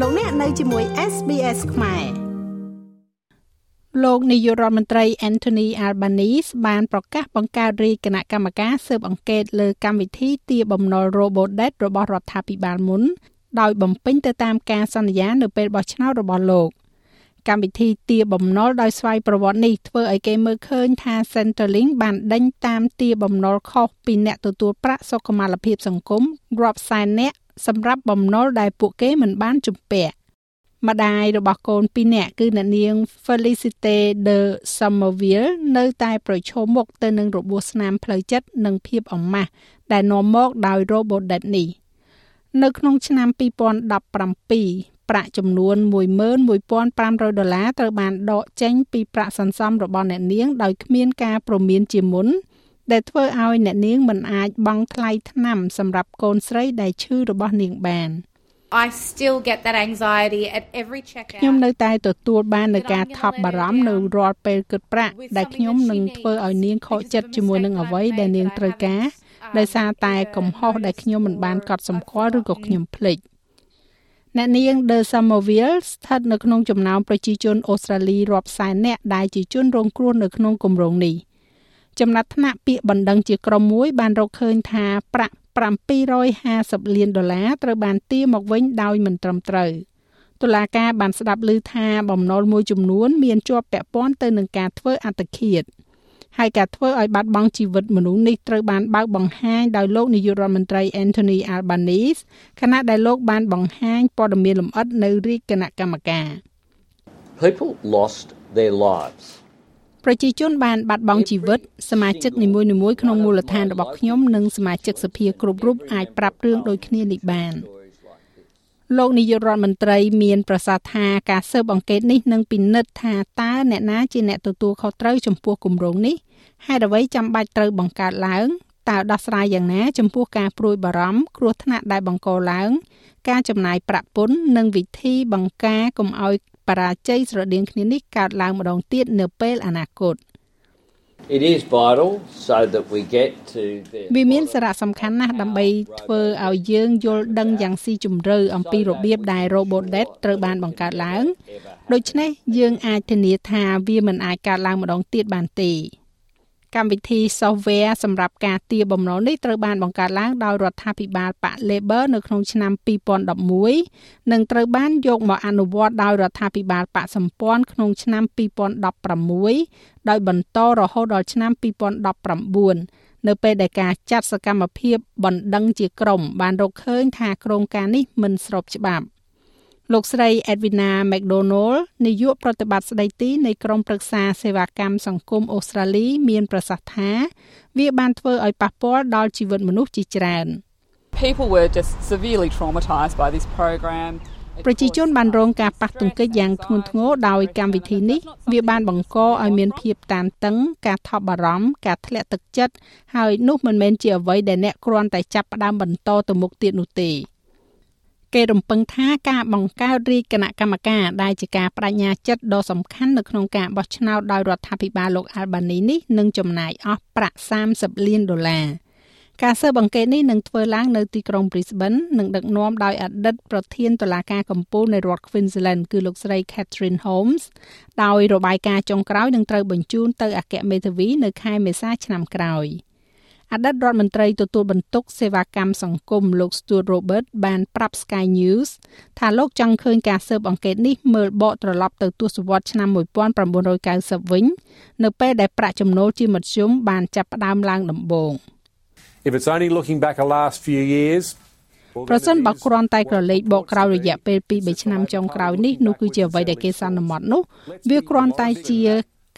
លោកអ្នកនៅជាមួយ SBS ខ្មែរលោកនាយករដ្ឋមន្ត្រី Anthony Albanese បានប្រកាសបង្កើតរាជគណៈកម្មការស៊ើបអង្កេតលើកម្មវិធីទាបំណុល Robodebt របស់រដ្ឋាភិបាលមុន ដោយបំពេញទៅតាមការសន្យានៅពេលបោះឆ្នោតរបស់លោកកម្មវិធីទាបំណុលដោយស្វ័យប្រវត្តិនេះធ្វើឲ្យគេមើលឃើញថា Centrelink បានដេញតាមទាបំណុលខុសពីអ្នកទទួលប្រាក់សុខុមាលភាពសង្គមរាប់សែននាក់ សម្រាប់បំណុលដែលពួកគេមិនបានជំពាក់ម្ដាយរបស់កូនពីរនាក់គឺអ្នកនាង Felicite de Somerville នៅតែប្រឈមមុខទៅនឹងរបួសស្នាមផ្លូវចិត្តនិងភាពអមាស់ដែលនាំមកដោយ Robodebt នេះនៅក្នុងឆ្នាំ2017ប្រាក់ចំនួន11,500ដុល្លារត្រូវបានដកចេញពីប្រាក់សន្សំរបស់អ្នកនាងដោយគ្មានការព្រមានជាមុន ដែលធ្វើឲ្យអ្នកនាងមិនអាចបង់ថ្លៃថ្នាំសម្រាប់កូនស្រីដែលឈឺរបស់នាងបាន I still get that anxiety at every checkout ខ្ញុំនៅតែទទួលបាននូវការថប់បារម្ភនៅរាល់ពេលគិតប្រាក់ដែលខ្ញុំនឹងធ្វើឲ្យនាងខកចិត្តជាមួយនឹងអ្វីដែលនាងត្រូវការដោយសារតែកំហុសដែលខ្ញុំមិនបានកត់សម្គាល់ឬក៏ខ្ញុំភ្លេចអ្នកនាង The Somerville ស្ថិតនៅក្នុងចំណោមប្រជាជនអូស្ត្រាលីរាប់សែននាក់ដែលជាជនរងគ្រោះនៅក្នុងគម្រោងនេះ ចំណាត់ថ្នាក់ពាក្យបណ្ដឹងជាក្រុមមួយបានរកឃើញថាប្រាក់750លានដុល្លារត្រូវបានទារមកវិញដោយមិនត្រឹមត្រូវតុលាការបានស្ដាប់ឮថាបំណុលមួយចំនួនមានជាប់ពាក់ព័ន្ធទៅនឹងការធ្វើអត្តឃាតហើយការធ្វើឲ្យបាត់បង់ជីវិតមនុស្សនេះត្រូវបានបើកបង្ហាញដោយលោកនាយករដ្ឋមន្ត្រី Anthony Albanese ខណៈដែលលោកបានបង្ហាញព័ត៌មានលម្អិតនៅរាជគណៈកម្មការ People lost their lives ប្រជាជនបានបាត់បង់ជីវិតសមាជិកនីមួយៗក្នុងមូលដ្ឋានរបស់ខ្ញុំនិងសមាជិកសភាគ្រប់រូបអាចប្រាប់រឿងដូចគ្នានេះបានលោកនាយករដ្ឋមន្ត្រីមានប្រសាសន៍ថាការស៊ើបអង្កេតនេះនឹងពិនិត្យថាតើអ្នកណាជាអ្នកទទួលខុសត្រូវចំពោះគម្រោងនេះហេតុអ្វីចាំបាច់ត្រូវបង្កើតឡើងតើដោះស្រាយយ៉ាងណាចំពោះការព្រួយបារម្ភគ្រោះថ្នាក់ដែលបង្កឡើង ការចំណាយប្រាក់ពន្ធនិងវិធីបង្ការកុំឲ្យ បរាជ័យស្រដៀងគ្នានេះកើតឡើងម្ដងទៀតនៅពេលអនាគត It is vital so that we get to the វាមានសារៈសំខាន់ណាស់ដើម្បីធ្វើឲ្យយើងយល់ដឹងយ៉ាងស៊ីជម្រៅអំពីរបៀបដែល Robodebt ត្រូវបានបង្កើតឡើង ដូច្នេះយើងអាចធានាថាវាមិនអាចកើតឡើងម្ដងទៀតបានទេ កម្មវិធី software សម្រាប់ការទារបំណុលនេះត្រូវបានបង្កើតឡើងដោយរដ្ឋាភិបាលបក Labor នៅក្នុងឆ្នាំ2011និងត្រូវបានយកមកអនុវត្តដោយរដ្ឋាភិបាលបកសម្ព័ន្ធក្នុងឆ្នាំ2016ដោយបន្តរហូតដល់ឆ្នាំ2019នៅពេលដែលការចាត់សកម្មភាពបណ្ដឹងជាក្រុមបានរកឃើញថាក្រមការនេះមិនស្របច្បាប់ លោកស្រី Edwina McDonald នាយកប្រតិបត្តិស្ដីទីនៃក្រុមប្រឹក្សាសេវាកម្មសង្គមអូស្ត្រាលី មានប្រសាសន៍ថា វាបានធ្វើឲ្យប៉ះពាល់ដល់ជីវិតមនុស្សជាច្រើន People were just severely traumatized by this program ប្រជាជនបានរងការប៉ះទង្គិចយ៉ាងធ្ងន់ធ្ងរដោយកម្មវិធីនេះវាបានបង្កឲ្យមានភាពតានតឹងការថប់បារម្ភការធ្លាក់ទឹកចិត្តហើយនោះមិនមែនជាអ្វីដែលអ្នកគ្រាន់តែចាប់ផ្ដើមបន្តទៅមុខទៀតនោះទេ គេរំពឹងថាការបង្កើតរាជគណៈកម្មការដែលជាការបដិញ្ញាចិត្តដ៏សំខាន់នៅក្នុងការបោះឆ្នោតដោយរដ្ឋាភិបាលលោក Albany នេះនឹងចំណាយអស់ប្រាក់30លានដុល្លារការស៊ើបអង្កេតនេះនឹងធ្វើឡើងនៅទីក្រុង Brisbane និងដឹកនាំដោយអតីតប្រធានតុលាការកំពូលនៃរដ្ឋ Queensland គឺលោកស្រី Catherine Holmes ដោយរបាយការណ៍ចុងក្រោយនឹងត្រូវបញ្ជូនទៅអគ្គមេធាវីនៅខែមេសាឆ្នាំក្រោយ។ អតីតរដ្ឋមន្ត្រីទទួលបន្ទុកសេវាកម្មសង្គមលោក Stuart Robert បានប្រាប់ Sky News ថាលោកចង់ឃើញការស៊ើបអង្កេតនេះមើលបកត្រឡប់ទៅទសវត្សរ៍ឆ្នាំ1990វិញនៅពេលដែលប្រាក់ចំណូលជាមធ្យមបានចាប់ផ្ដើមឡើងដំបូង If it's only looking back a last few years ប្រសិនបើគ្រាន់តែក្រឡេកបកក្រោយរយៈពេល2-3ឆ្នាំចុងក្រោយនេះនោះគឺជាអ្វីដែលគេសន្មត់នោះវាគ្រាន់តែជា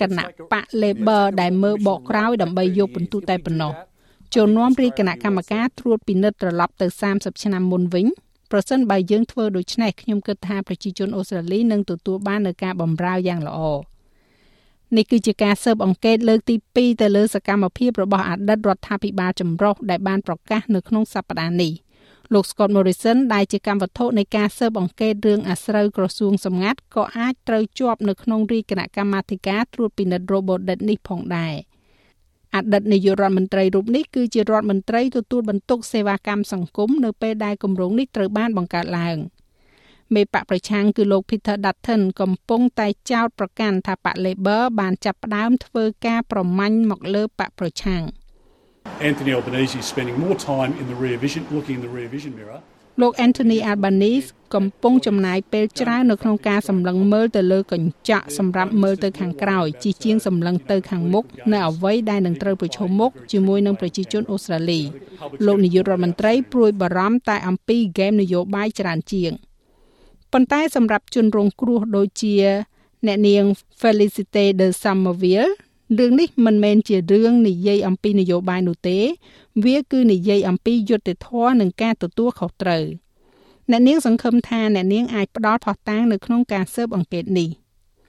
គណៈបក Labor ដែលមើលបកក្រោយដើម្បីយកពិន្ទុតែប៉ុណ្ណោះ ចូលនាំរាជគណៈកម្មការត្រួតពិនិត្យត្រឡប់ទៅ30ឆ្នាំមុនវិញប្រសិនបើយើងធ្វើដូច្នេះខ្ញុំគិតថាប្រជាជនអូស្ត្រាលីនឹងទទួលបាននូវការបម្រើយ៉ាងល្អនេះគឺជាការស៊ើបអង្កេតលើកទី2ទៅលើសកម្មភាពរបស់អតីតរដ្ឋាភិបាលចម្រុះដែលបានប្រកាសនៅក្នុងសប្តាហ៍នេះលោក Scott Morrison ដែលជាកម្មវត្ថុនៃការស៊ើបអង្កេតរឿងអាស្រូវក្រសួងសម្ងាត់ក៏អាចត្រូវជាប់នៅក្នុងរាជគណៈកម្មាធិការត្រួតពិនិត្យ robot នេះផងដែរ។ អតីតនាយករដ្ឋមន្ត្រីរូបនេះគឺជារដ្ឋមន្ត្រីទទួលបន្ទុកសេវាកម្មសង្គមនៅពេលដែលគម្រោងនេះត្រូវបានបង្កើតឡើងមេបកប្រឆាំងគឺលោក Peter Dutton កំពុងតែចោទប្រកាន់ថាបក Labor បានចាប់ផ្ដើមធ្វើការប្រមាញ់មកលើបកប្រឆាំង Anthony Albanese is spending more time in the rear vision looking in the rear vision mirror លោក Anthony Albanese កំពុងចំណាយពេលច្រើននៅក្នុងការសម្លឹងមើលទៅលើកញ្ចក់សម្រាប់មើលទៅខាងក្រោយជាជាងសម្លឹងទៅខាងមុខនៅអ្វីដែលនឹងត្រូវប្រឈមមុខជាមួយនឹងប្រជាជនអូស្ត្រាលីលោកនាយករដ្ឋមន្ត្រីព្រួយបារម្ភតែអំពីហ្គេមនយោបាយច្រើនជាងប៉ុន្តែសម្រាប់ជនរងគ្រោះដូចជា អ្នកនាង Felicite de Somerville រឿងនេះមិនមែនជារឿងនិយាយអំពីនយោបាយនោះទេ វាគឺនិយាយអំពីយុត្តិធម៌និងការទទួលខុសត្រូវអ្នកនាងសង្ឃឹមថាអ្នកនាងអាចផ្ដល់ផុសតាងនៅក្នុងការស៊ើបអង្កេតនេះ។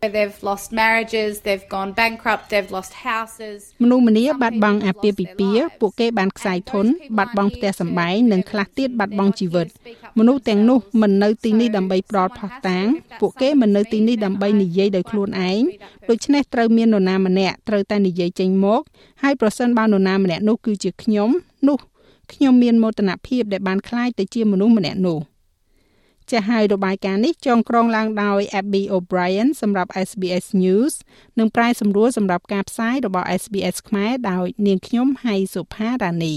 They've lost marriages, they've gone bankrupt, they've lost houses. មនុស្សម្នាបាត់បង់អាពាហ៍ពិពាហ៍ពួកគេបានខ្សែធនបាត់បង់ផ្ទះសម្បែងនិងខ្លះទៀតបាត់បង់ជីវិត មនុស្សទាំងនោះមិននៅទីនេះដើម្បីផ្ដល់ផុសតាង ពួកគេមិននៅទីនេះដើម្បីនិយាយដោយខ្លួនឯងដូច្នេះត្រូវមាននរណាម្នាក់ត្រូវតែនិយាយចេញមកហើយប្រសិនបើនរណាម្នាក់នោះគឺជាខ្ញុំនោះខ្ញុំមានមោទនភាពដែលបានក្លាយទៅជាមនុស្សម្នាក់នោះ។ចាស់ហើយរបាយការណ៍នេះចងក្រងឡើងដោយ Abby O'Brien សម្រាប់ SBS News និងប្រាយសម្រួលសម្រាប់ការផ្សាយរបស់ SBS ខ្មែរដោយនាងខ្ញុំហៃសុផារ៉ានី